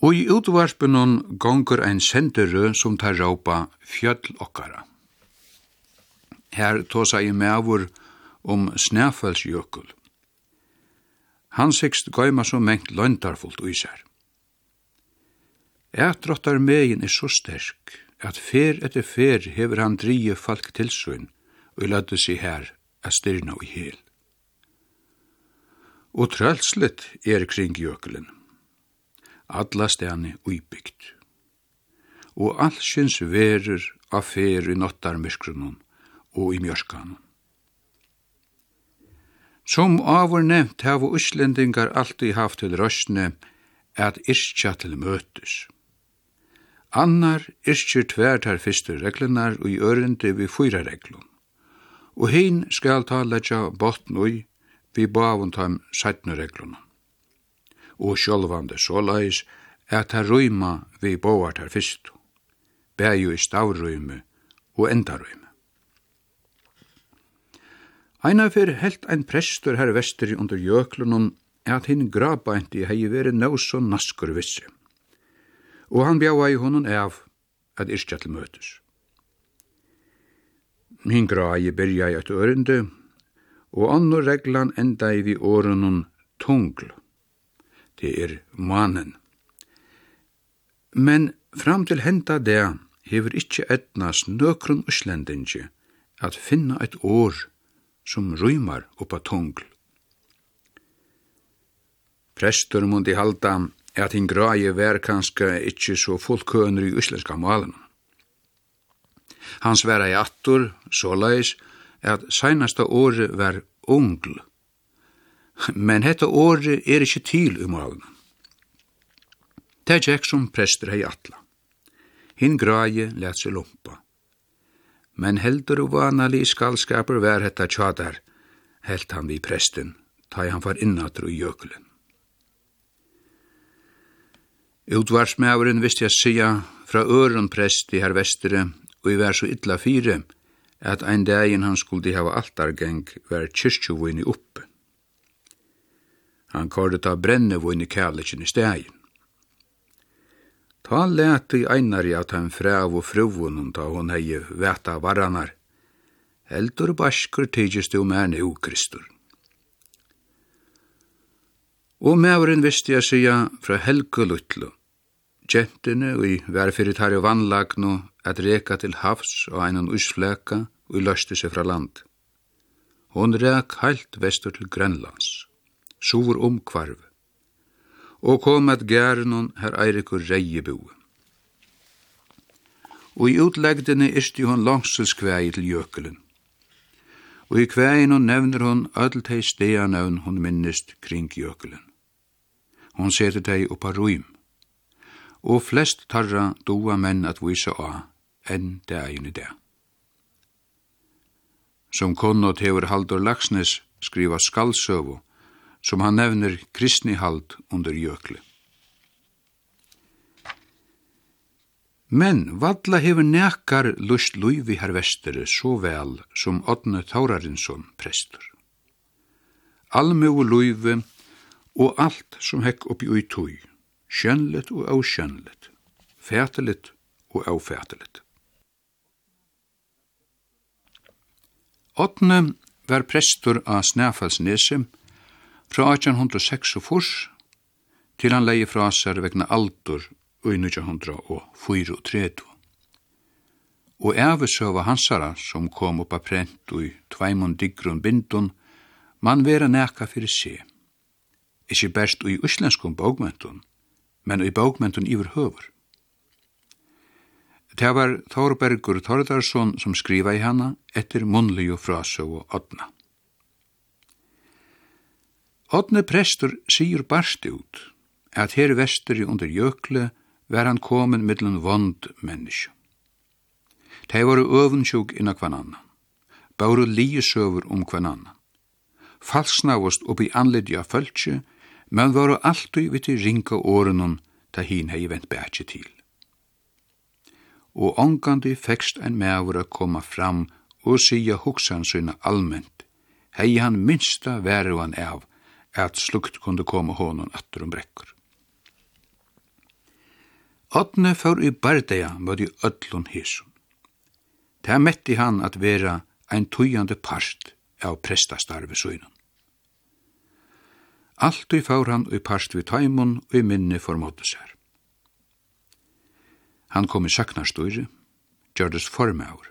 Og i utvarspunnen gonger ein senderø som tar råpa fjöll okkara. Her tåsa i mevor om snæfellsjökul. Han sikst gøyma så mengt løntarfullt uisær. Ætrottar megin er så sterk, at fer etter fer hever han drije falk tilsyn, og lødde seg her a styrna og hel. Og trølslet er kring jökulen alla stæni uibygd. Og allsins verur af fer i nottarmyskrunum og i mjørskanum. Som avur nevnt hava uslendingar alltid haft til røstne at irskja til møtes. Annar irskjer tvertar fyrstu reglunar og i ørende vi fyra reglun. Og hin skal ta leggja botn ui vi bavun tam sætnu reglunum og sjølvande såleis, er ta røyma vi boar ter fyrstu, bæju i stavrøyme og endarøyme. Einar fyrir helt ein prestur her vestri under jöklunum at hinn grabænti hei veri nøvso naskur vissi. Og han bjaua i honom av at yrkja til møtus. Min grai byrja i et ørende, og anno reglan enda i vi årenun tungl, det er manen. Men fram til henda det hever ikkje etnas nøkron uslendingi at finna eit år som rymar oppa tungl. Prestur mundi halda at hinn grai vær kanska ikkje så fullkøner i uslenska malen. Hans sværa i attor, såleis, at seinasta året var ungl, men hetta året er ikkje til i malen. Det gikk som prester hei atla. Hinn graje let seg lumpa. Men heldur og vanali skalskaper vær hetta tjadar, helt han vi presten, ta han far innatru i jökulen. Utvarsmæveren visste jeg sia fra øren prest i her vestere, og i vær så ytla fire, at ein dagen han skulle hava altargeng vær kyrkjovin oppe. Han kørte ta brennevån i kærlekken i stegin. Ta leti einari at han fræv og fruvunum ta hon hei veta varanar. Heldur baskur tygist om her nu, Kristur. Og mævren visti jeg sija fra helgu luttlu. gentene og i verfyrir tar jo vannlagno at reka til havs og einan usfleka og i løste seg fra land. Hon rek heilt vestur til Grønlands sovur omkvarv, og kom at gærenon her Eirikur reiebue. Og i utlegdene isti hon langses kvæi til jökulen. Og i kvæin hon nevner hon öll tei stea nevn hon minnist kring jökulen. Hon seter tei oppa ruim. Og flest tarra doa menn at vise a enn dægin i det. Som konnot hefur Haldur Laxnes skriva skaldsøvu, som han nevner kristni halt under jökle. Men Valla hefur nekar lust Luivi her vestere så vel som Odne Taurarinsson prestur. Alme og Luivi og alt som hekk oppi ui tui, skjønlet og avskjønlet, fætelet og avfætelit. Odne var prestur av Snæfalsnese, Fra 1806 til han leie fra seg vegna aldur og 1934. Og evesøva hansara som kom upp av prent og i tveimund digrun bindun, man vera neka fyrir se. Ikki best og i uslenskun bókmentun, men i bókmentun yfir høver. Det var Thorbergur Thordarsson som skriva i hana etter munnlig og frasøv og odna. Odne prestur sigur barst ut, at her vesturi under jökle var han komin mittlen vond mennesk. Tei varu øvundsjúk inna kvann annan, bauru liesøver um kvann annan. Falsnavost oppi anlidja fölkje, men varu alltid viti ringa órunum ta hin hei vent bætje til. Og ongandi fekst ein meavur a koma fram og sija hugsan syna alment, hei han minsta veru han av, at slukt kunde koma honom atter om brekkur. Åtne for i bardeia mødde öllun hisum. Ta metti han at vera ein tujande past av prestastarve søgnen. Alt i fór han i parst við taimun og i minni formådde sær. Han kom i saknarstøyre, gjørdes formaur.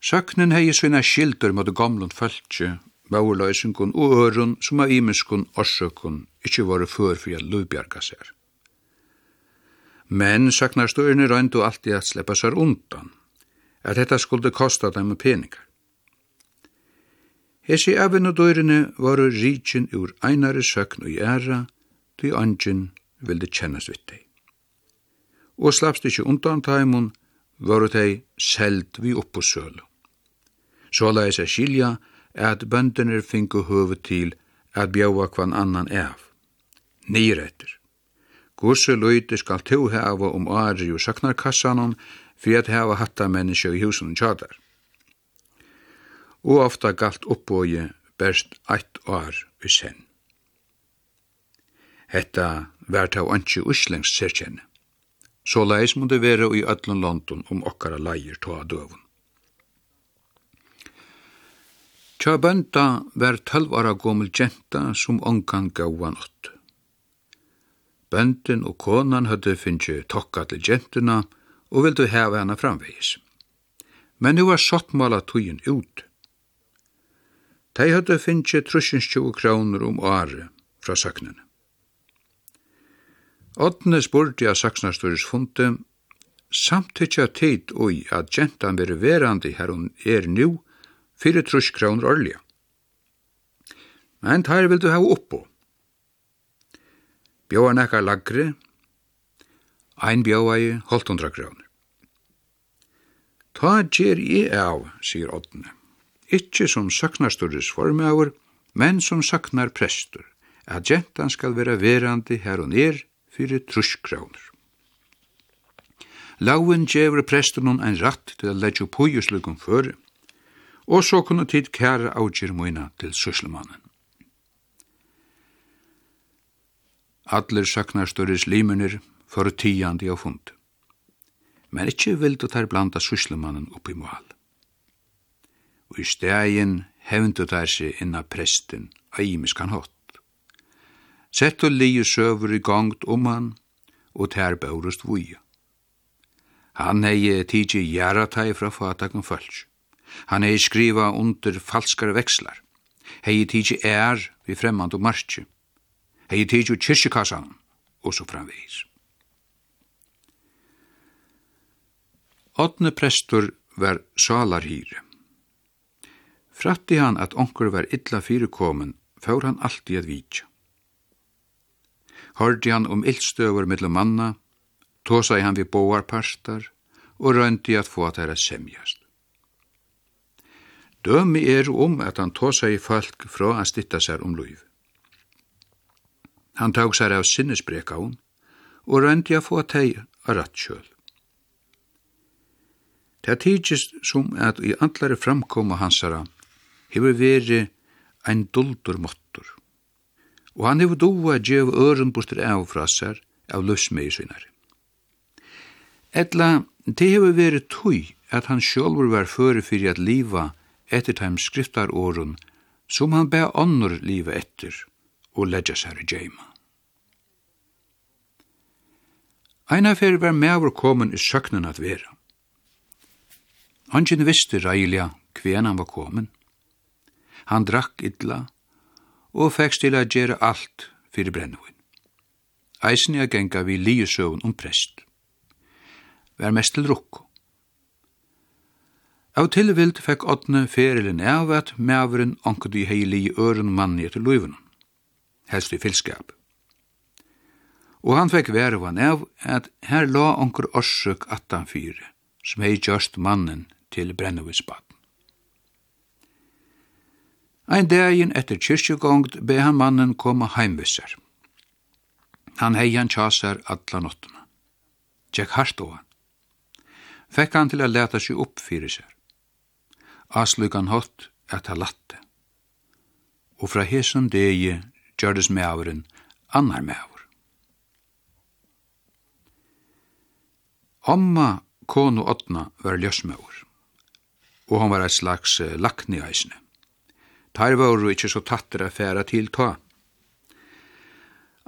Søknen hei sina skildur mot gamlund fölkje maurløysingun og ørun som av imiskun orsøkun ikkje vore før fyrir at lubjarga sér. Men saknar støyne røyndu alltid at sleppa seg undan, at dette skulle kosta dem peningar. Hesi avin og døyrene varu rikin ur einare søkn og æra, tui angin vildi kjennast vitt dei. Og slappst ikkje undan taimun, varu dei seld vi oppå sølu. Så la er skilja, at bøndene fingu høve til at bjaua kvann annan av. Niretter. Gosse løyte skal to heva om ari og saknarkassanon for at heva hatta menneske i husen tjadar. Og ofta galt oppåje berst eitt år i sen. Hetta vært av anki uslengs sérkjenne. Så leis må det være i öllun London om okkara leir ta døvun. Tja bønda var tølvara gomul jenta som ongan gauan ått. Bøndin og konan hødde finnje tokka til jentuna og vildu heva hana framvegis. Men nu var sottmala tugin ut. Tei hødde finnje trussins 20 kroner om åre fra saknene. Åttne spurte av saksnastores funte, samtidig tid og at gentan veri verandi her hun er nu, fyrir trusk kroner årlige. Men tær vil du hava oppo. Bjóa nekkar lagri, ein bjóa i holtundra kroner. Ta gjer i av, sier Odne, ikkje som saknarstores formauer, men som saknar prestur, at gentan skal vera verandi her og nir fyrir trusk kroner. Lauen gjevur prestunum ein ratt til a leggja pujuslukum fyrir, og så kunne tid kære avgjør møyna til søslemannen. Allir saknar størres limunir for tiandi og fund. Men ikkje vildu þær blanda syslemannen upp i mål. Og i stegin hevndu tær seg inna prestin a imiskan hott. Sett og lije søver i gongt om han, og þær bærust vuja. Han hei tidsi jæra fra fatakon fölts. Han hei skriva under falskare vekslar. Hei tidsi er vi fremmand og marki. Hei tidsi kyrkjekassan og så framvegis. Åtne prestur var salarhyre. Fratti han at onkur var illa fyrekomen, fór han alltid at vitja. Hørdi han om ildstøver mellom manna, tåsai han vi boarparstar og røyndi at få at herra semjast. Dømi er om at han tåsa i folk fra han stitta seg om loiv. Han tåg seg av sinnesbrekaun og røndi a få teg av rattkjøl. Det tidsist som at i andlare framkoma hansara hefur veri ein duldur mottur. Og han hefur doa djev øren bostur av frasar av lusmei sinari. Etla, det hefur veri tui at han sjálfur var fyrir fyrir at liva etter teim skriftaråren som han bæ annor livet etter og ledja sær i djeima. Eina fyrir var meavur komin i søknen at vera. Angin visste reilia kven han var komin. Han drakk illa og fekk til a gjere alt fyrir brennevin. Eisen a genga vi liusøvun om prest. Vær mest til rukko. Av tilvild fekk åttne ferilin av at maveren ankud i heili i øren manni etter luivun, helst i fylskap. Og han fekk vervan av at her la onkur orsøk attan fyre, som hei gjørst mannen til brennevinsbaten. Ein dagen etter kyrkjegångt be han mannen koma heimvisser. Han hei han tjasar alla nottuna. Tjekk hardt og han. Fekk han til a leta seg opp fyrir seg asløkan hatt at ha latte. Og fra hesson degi gjørdes meavren annar mæver. Amma konu åtna var ljøsmæver, og hon var eit slags lakni eisne. Tar var jo ikkje så tattere færa til ta.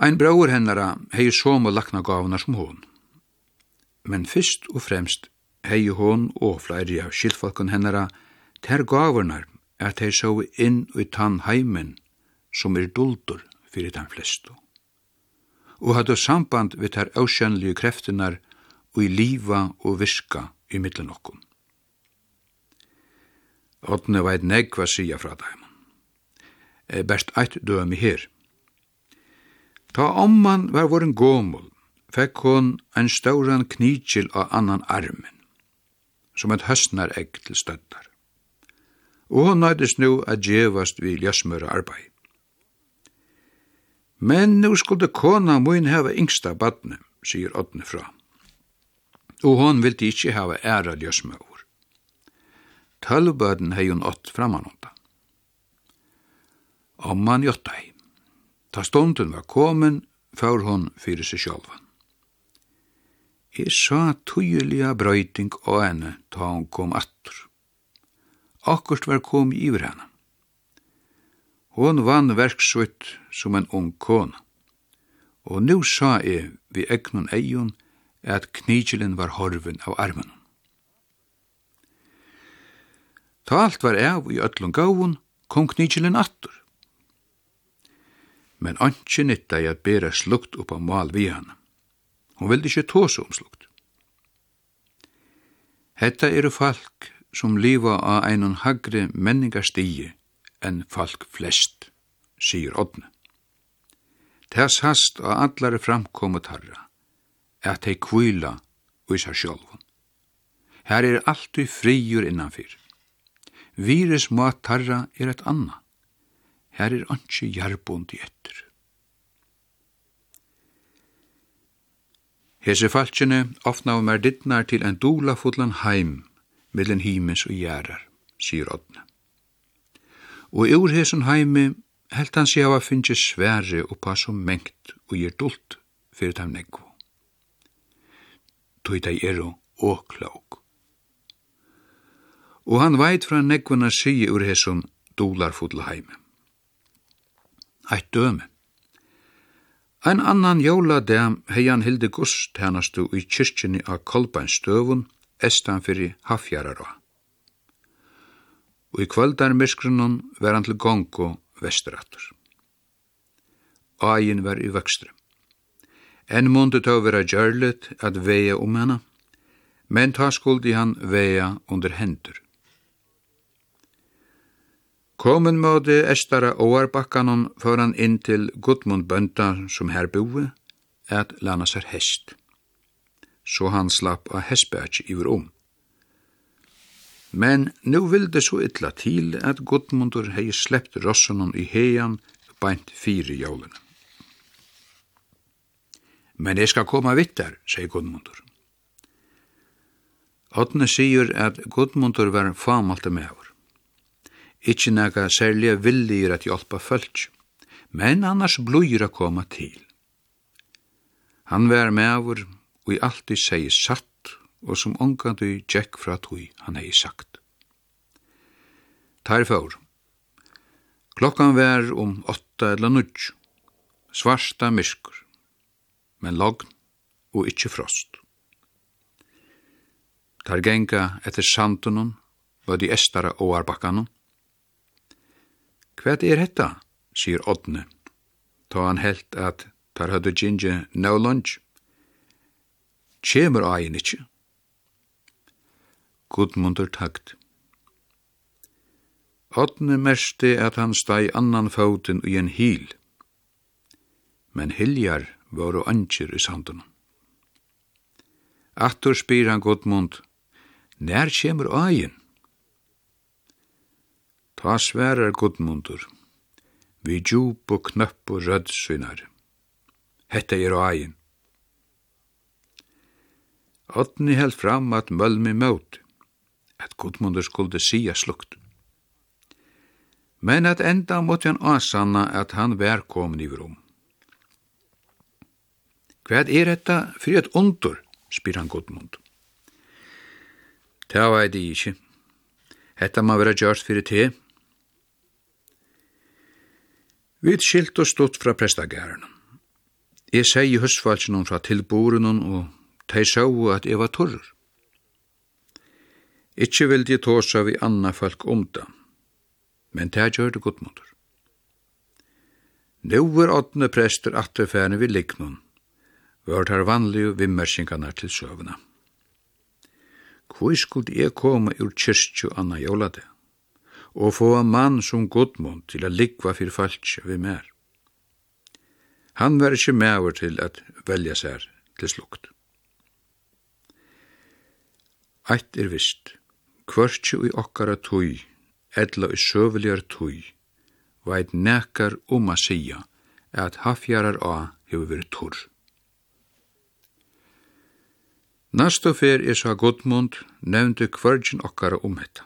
Ein braur hennara hei som og lakna gavna som hon. Men fyrst og fremst hei hon og flere av skilfolkun hennara hei Ter gavarnar at hei så inn i tann heimen som er duldur fyrir tann flestu. Og hadde samband við ter avskjennlige kreftinar og i liva og virka i middelen okkum. Åtne veit negva sia fra E Best eit dømi her. Ta omman var voren gomul, fekk hon ein stauran knitjil av annan armen, som et høstnar egg til støttar og hon nøydes nu a djevast vi ljøsmøre arbeid. Men nu skulle kona mun hava yngsta badne, sier Odne fra. Og hon vildi ikkje hava æra ljøsmøver. Tølvbøden hei hun ått framanonda. Om man jotta hei. Ta stunden var komin, før hon fyrir seg sjálvan. Jeg sa tøyelige brøyting og henne ta hon kom attur akkurst var komið iver henne. Hon vann verksvitt som en ung kona. Og nu sa jeg vi egnon eion at knigelen var horven av armen. Ta alt var av i öllum gavun, kom knigelen attur. Men anki nytta jeg at bera slukt upp av mal vi hana. Hon vildi ikkje tåse om slukt. Hetta eru falk som liva av einon hagre menningarstige enn folk flest, sier Odne. Tess hast og allare framkomu tarra, at hei kvila ui isa sjálfun. Her er alltid frigjur innanfyr. Vires mat tarra er et anna. Her er anki jarbund i etter. Hese falskjene ofna av mer dittnar til ein dola fullan heim millen himens og gjerrar, sier Odne. Og ur hesson heime helt han seg av finnje svære oppa som mengt og gjer dult fyrir dem neggo. Tøy dei ero og klok. Og han veit fra neggvana sige ur hesson dolarfodla heime. Eit døme. Ein annan jóla dem hei han hildi gust hennastu i kyrkjeni av Kolbeinstøvun estan fyrir hafjararå. Og i kvöldar myrskrunum var han til gongo vesturatur. Ægin var i vöxtrum. En mundu tå vera gjörlet at veia om hana, men ta skuldi han veia under hendur. Komin måde Estara oarbakkanon før han inn til Gudmund Bönda som her boe, at lana sér hest så han slapp av hestbæk i om. Men nu vilde så illa til at Gudmundur hei sleppt rossunum i heian beint fire jólunum. Men jeg skal koma vittar, sier Gudmundur. Otne sier at Gudmundur var famalte meður. Ikki nega særlig villigir at hjálpa fölk, men annars blúir a koma til. Han var meður, og i alltid segi satt og som ongandu tjekk fra tui han hei sagt. Tær fór. Klokkan vær om åtta eller nudj, svarsta myskur, men logn og ikkje frost. Tær genga etter sandunum og de estara oarbakkanum. Hvet er hetta, sier Odne, ta han helt at tær høyde ginge no lunch, kjemur ein ikkje. Gudmundur takt. Otne merste at han stæi annan foten i en hil, men hiljar var og ankjer i Aftur Attor spyr han Gudmund, nær kjemur ein? Ta sverar Gudmundur, vi djup og knøpp og rødd synar. Hette er ein Odni held fram at mølmi møt, at Gudmundur skulde sia slukt. Men at enda måtte han asanna at han vær komin i vrum. Hvað er detta fyrir et ondur, spyr han Gudmund. Ta veit det ikkje. Hetta ma vera gjørt fyrir te. Vi skilt og stått fra prestagæren. Jeg sier i høstfalsen fra tilboren og Tei sjau at jeg var torrur. Ikkje vildi jeg tåsa vi anna folk om det, men det gjør det godt måter. Nå er åttende prester atterfærne vi liknun, var det vanlige vimmersingarna til søvna. Hvor skulle jeg komme ur kyrkju anna jólade, og få en mann som Gudmund til å likva fyrir falskje vi mer. Han var ikkje mever til at velja sær til slukt. Eitt er vist, kvørtju i okkara tui, edla i søveljar tui, veit nekar om a sia, at hafjarar a hefur verið torr. Næstu fer er sa Gudmund nevndu kvörgin okkara om hetta.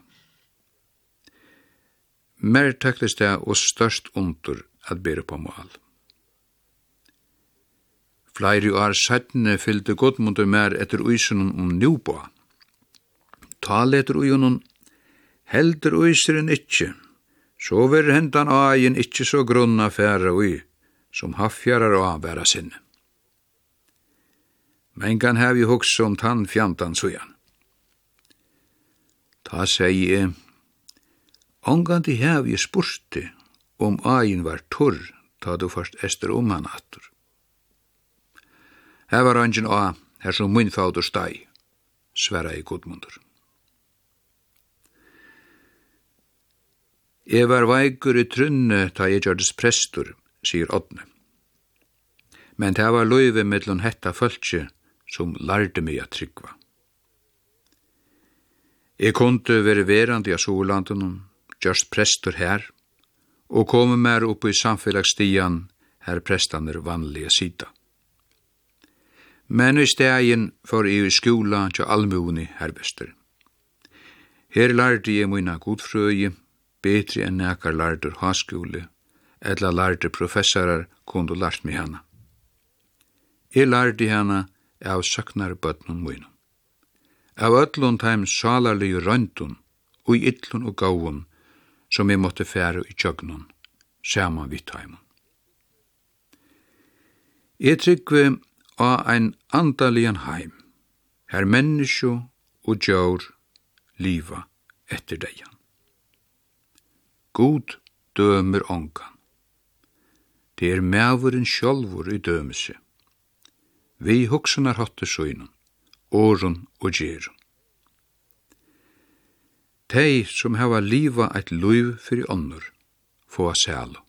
Mer taktist det og størst ondur at bera på mål. Fleiri år sættene fyllte Godmundur mer etter úsunum om Njuboa, taletur ui honom, heldur uiseren ikkje, så ver hendan aien ikkje så grunna færa ui, som haffjarar og avbæra sinne. Men kan hev i hugsa om tann fjantan sujan. Ta segi jeg, Ongandi hev i spurti om aien var torr, ta du først ester om han atur. Her var angin a, her som munnfaudur stai, sverra i gudmundur. Jeg var veikur i trunne ta jeg gjørdes prestur, sier Odne. Men det var løyve mellom hetta fölkje som lærte meg at tryggva. Jeg kunde være verandi av solanden, gjørst prestur her, og komme mer opp i samfellagsstian her prestaner vanlige sida. Men i stegin for i skola til allmoni herbester. Her lærte jeg mina godfrøye, betri enn nekar lardur haskule, eller lardur professorar kundu lart mi hana. Jeg lardi hana av søknar bøtnun munum. Av öllun tæm salarlige røyndun, og illun ytlun og gavun, som jeg måtte fære i tjøgnun, saman vi taimun. Jeg tryggve av ein andalian heim, her menneskjo og djør liva etter deian. God dømer ongan. Det er mæveren sjálfur i dømese. Vi hugsunar hattu søgnum, åren og gjerun. Tei som hava liva eit luiv fyrir onnur, få a sælu.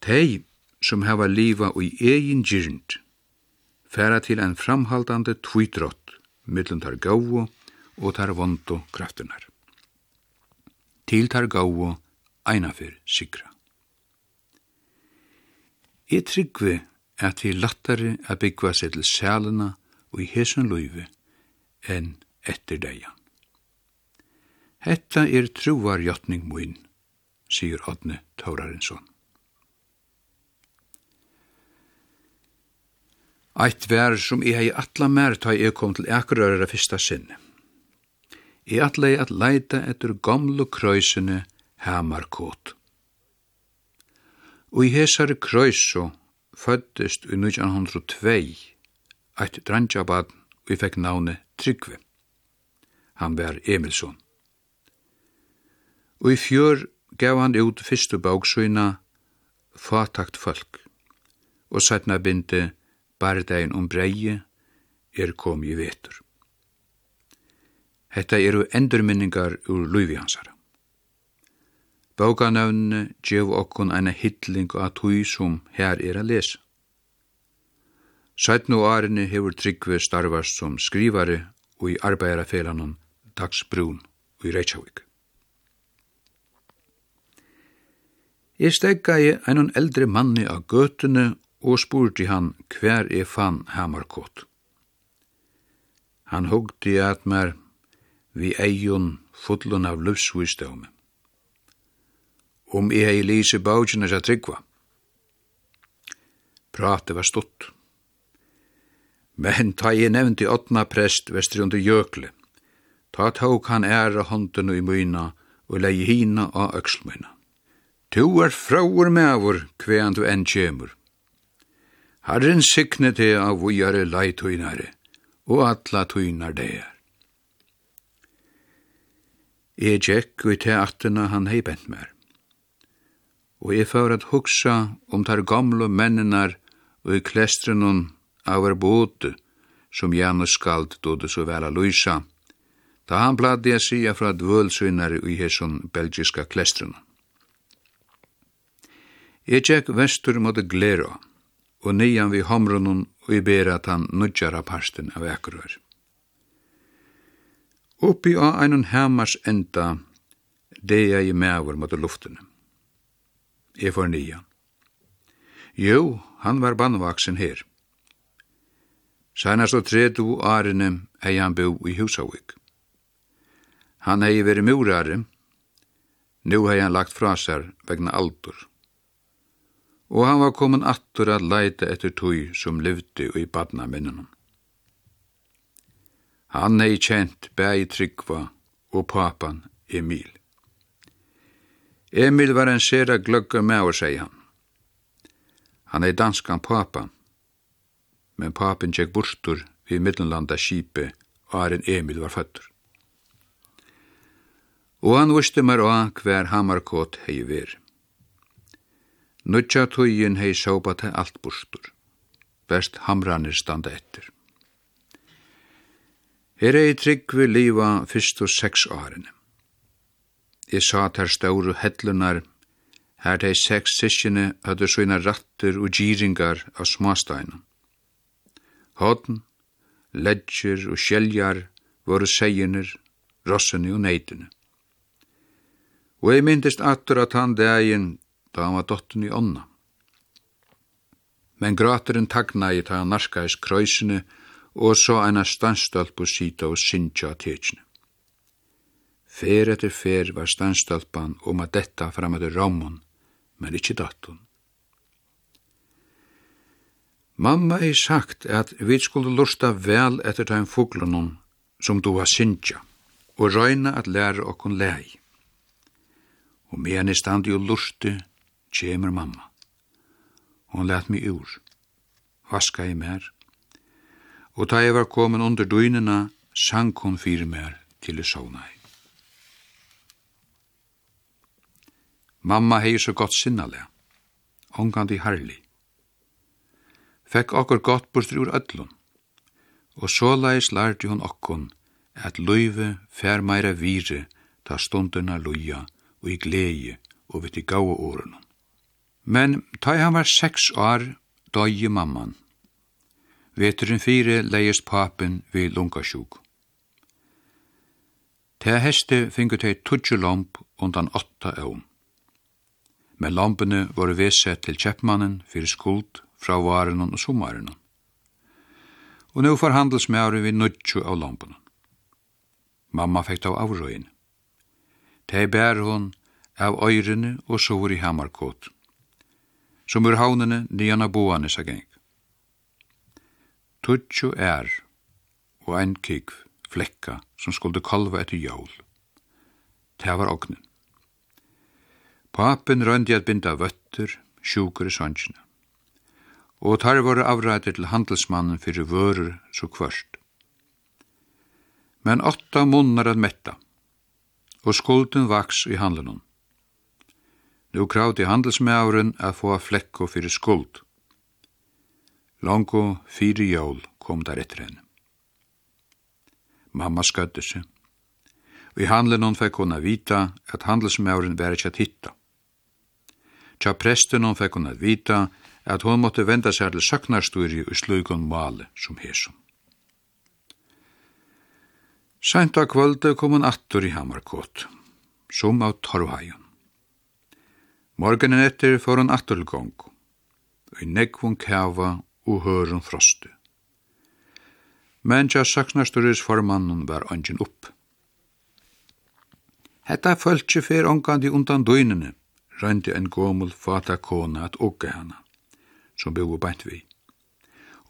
Tei som hava liva ui egin gyrnd, færa til ein framhaldande tvitrått, mittlen tar gau og tar vondu kraftunar til tar gau einafer sikra. E tryggvi at vi lattare a byggva seg til sælena og i hesen løyve enn etter deian. Hetta er truvar jottning muin, sier Odne Taurarinsson. Eitt vær som eg hei atla mer ta eg kom til Akerøyra fyrsta sinne i atlei at leita etter gamlu krøysene hamarkot. Og i hesare krøyso føddist i 1902 eit drangjaban og i fekk navne Tryggve. Han var Emilsson. Og i fjør gav han ut fyrstu bóksøyna Fatakt folk og sætna bindi bardegin om breie er kom i vetur. Hetta eru endurminningar ur luivi hansara. Bókanavnene gjev okkun eina hittling av tui som her er a lesa. Sætnu árinni hefur Tryggve starvast som skrivari og i arbeidarafelanon Dagsbrun og i Reykjavík. stegga steggaði einan eldri manni av götene og spurti hann hver er fann hamarkot. Hann hugdi at mer vi eion fullun av livsvisdómi. Om um, jeg hei lise baugina sa tryggva. Prate var stått. Men ta jeg nevnt i åttna prest vestri under jökle, ta tåg han æra hånden i myna og leie hina av økselmyna. Tu er frauer mevur kvean du enn kjemur. Herren sikne te av vujare leitøynare og atla tøynar deir. Jeg gikk og i te han hei bent mer. Og jeg fyrir at hugsa om tar gamle mennenar og i klestrenun av er bote, som Janus skald dode så vel a lysa, da han bladde jeg sia fra dvølsynare i hesson belgiska klestrenun. Jeg gikk vestur mot glera, og nian vi homrunun og i bera tan nudjara parsten av ekrør. Oppi á einun hemmars enda deia i mævur mot luftene. Jeg får nýja. Jo, han var bannvaksen her. Sænast og tretu arene hei han bo i Húsavík. Han hei veri murare, nu hei han lagt fra sér vegna aldur. Og han var komin attur at leita etter tøy som livdi og i badna minnunum. Han hei kjent bæg Tryggva og papan Emil. Emil var en sera gløgge med å seg han. Han hei danskan papan, men papen tjekk bortur vi middelanda skipe aren Emil var føttur. Og han viste mer av hver hamarkot hei ver. Nutja tøyen hei såpa til alt bortur. Best hamranir standa etter. Her er i trygg vi liva fyrst og seks årene. Jeg sa ter stauru hellunar, her de seks siskjene hadde sina rattur og gyringar av smasteina. Hodden, ledger og skjeljar voru segjiner, rossene og neitene. Og jeg myndist atur at han degin da han var dotten i onna. Men grateren tagna i ta han narskais krøysene og og så eina standstølp og sita og sinja tekjene. Fer etter fer var standstølpan om at detta fram etter ramon, men ikkje dattun. Mamma er sagt at vi skulle lusta vel etter tegn fuglunum som du har sinja, og røyna at lære okkun lei. Og medan i standi og lusti, kjemur mamma. Hon let mig ur. Vaska i mer og da jeg var kommet under døgnene, sank hun fire mer til i sovnei. Mamma hei så godt sinnale, ångandi herlig. Fekk okkur godt bortur ur öllun, og såleis lærte hun okkun at løyve fær meira vire ta stunduna løya og i glede og vitt i gaua åren. Men ta han var seks år, døye mamman, Veturin fire leiest papen vi lungasjúk. Ta heste fingu tei tudju lomp undan åtta eum. Men lompene voru vesett til kjeppmannen fyrir skuld fra varenon og sumarenon. Og nu får handelsmæru vi nudju av lompene. Mamma fekk av avrøyen. Tei bær hon av øyrene og sovur i hamarkot. Som ur haunene nian av boane sa geng. Tudju er og ein kikv, flekka, som skulde kolva etter jól. Det var ognen. Papen røndi at binda vøtter, sjukur i sannsina. Og tar var avræter til handelsmannen fyrir vörur så kvørst. Men åtta munnar at metta, og skulden vaks i handlunum. Nú kravdi handelsmævren at få flekko fyrir skuld, Longo fyri jól kom der etter henne. Mamma skødde seg. Og i handelen hon fikk hon vita at handelsmauren var ikke at hitta. Tja presten hon fikk hon vita at hon måtte venda seg til søknarsturi og slugon male som hesum. Seint av kvölde kom hon attur i Hammarkåt, som av Torvhagen. Morgenen etter får hon atturlgong, og i nekvun kava og høren frostu. Men tja saksnasturis formannen var angin upp. Hetta fölkje fer ongandi undan døynene, røyndi en gomul fata kona at ogge hana, som bygge bænt vi,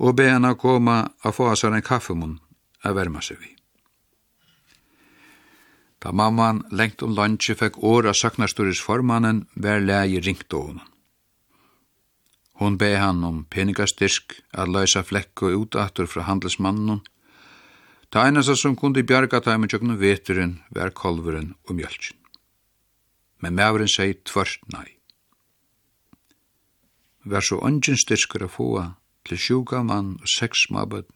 og be hana koma a få sær en kaffemun a verma seg vi. Da mamman lengt om landje fekk åra saknasturis formannen, vær leie ringt honom. Hon be han om peningastyrk at løysa flekk og utahtur fra handelsmannen. Ta einasta som kundi bjarga taimen tjøknu veturin, vær kolveren og mjölkin. Men mævren seg tvørt nei. Vær så ongin styrkur a fua til sjuka mann og seks mabud.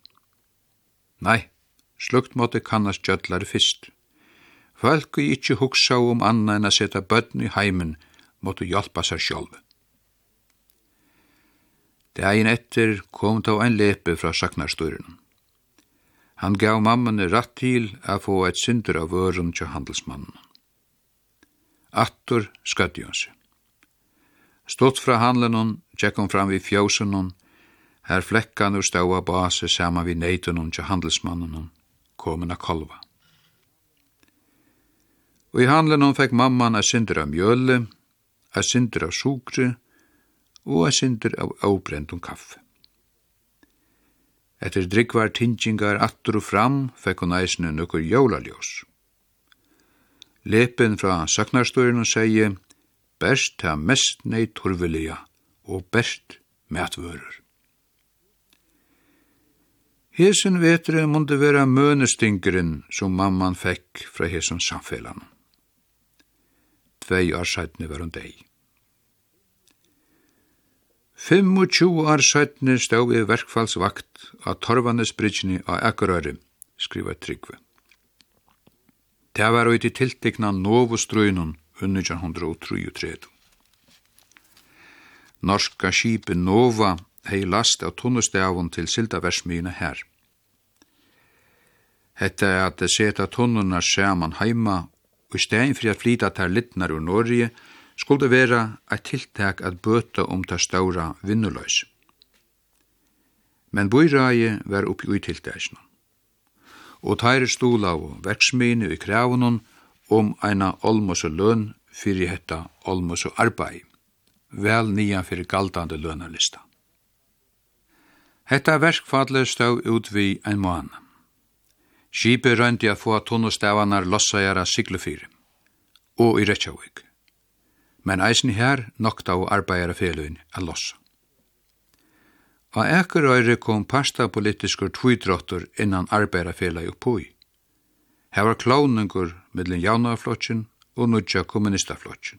Nei, slukt måtte kannast gjødlare fyrst. Folk og ikkje hugsa om anna enn a seta bøtten i heimen måtte hjelpa seg sjálfu. Dagen etter kom ta ein lepe fra saknarstøren. Han gav mammene ratt til å få et synder av øren til handelsmannen. Attor skadde hun seg. Stått fra handelen hun, tjekk hun fram vid fjósen hun, her flekkan og ståa base saman vid neiten hun til handelsmannen hun, komin a kolva. Og i handelen hun fekk mamman a synder av mjøle, a synder av sukre, og a sindur av avbrendum kaffe. Etter drikvar tingingar attur og fram fekk hon eisne nukkur jólaljós. Lepen fra saknarstøyren og segi, best ta mest nei torvelia og best matvörur. Hesen vetre munde vera mønestingeren som mamman fekk fra hesen samfellan. Tvei år sætne var hun deg. 25 år søttene stod i verkfallsvakt av Torvanesbridgene av Akurøyre, skriva Tryggve. Det var ut i tiltekna Novostrøynun under 1933. Norska skipe Nova hei last av tunnestavun til sildaversmyna her. Hetta er at det seta tunnuna saman heima, og i stein fyrir at flyta tær littnar ur Norge, skulle vera eit tiltak at bøta om ta staura vinnuløys. Men bøyraie var oppi ui tiltakene. Og tæri stola og verksmini i kravunon om eina olmose løn fyrir hetta olmose arbeid, vel nian fyrir galdande lønarlista. Hetta verkfallet stau ut vi ein mån. Skipet røyndi a få tunnustavanar lossajara siglufyrir og i Reykjavík men eisen her nokta og a loss. lossa. ekkur Ekerøyre kom pasta politiskur tvidrottur innan arbeiderfeløy oppoi. Her var klovningur mellom jaunarflotjen og nudja kommunistaflotsin.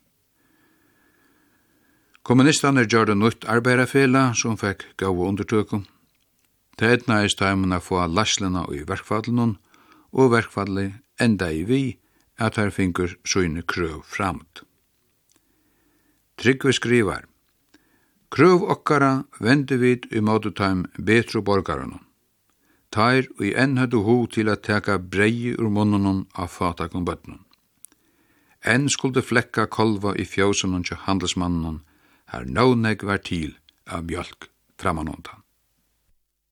Kommunistane gjør det nytt arbeiderfela som fekk gav undertøkum. Det etna er steimen å få i verkfallenen, og verkfalli enda i vi at her finkur søyne krøv framt. Tryggvi skrivar. Krøv okkara vendu vit i måte taim betru borgarunum. Tær og i enn høttu hú til at teka brei ur munnunum af fatakum bøtnum. Enn skulde flekka kolva i fjósunum til handelsmannunum, her nåneg var til av mjölk framanundan.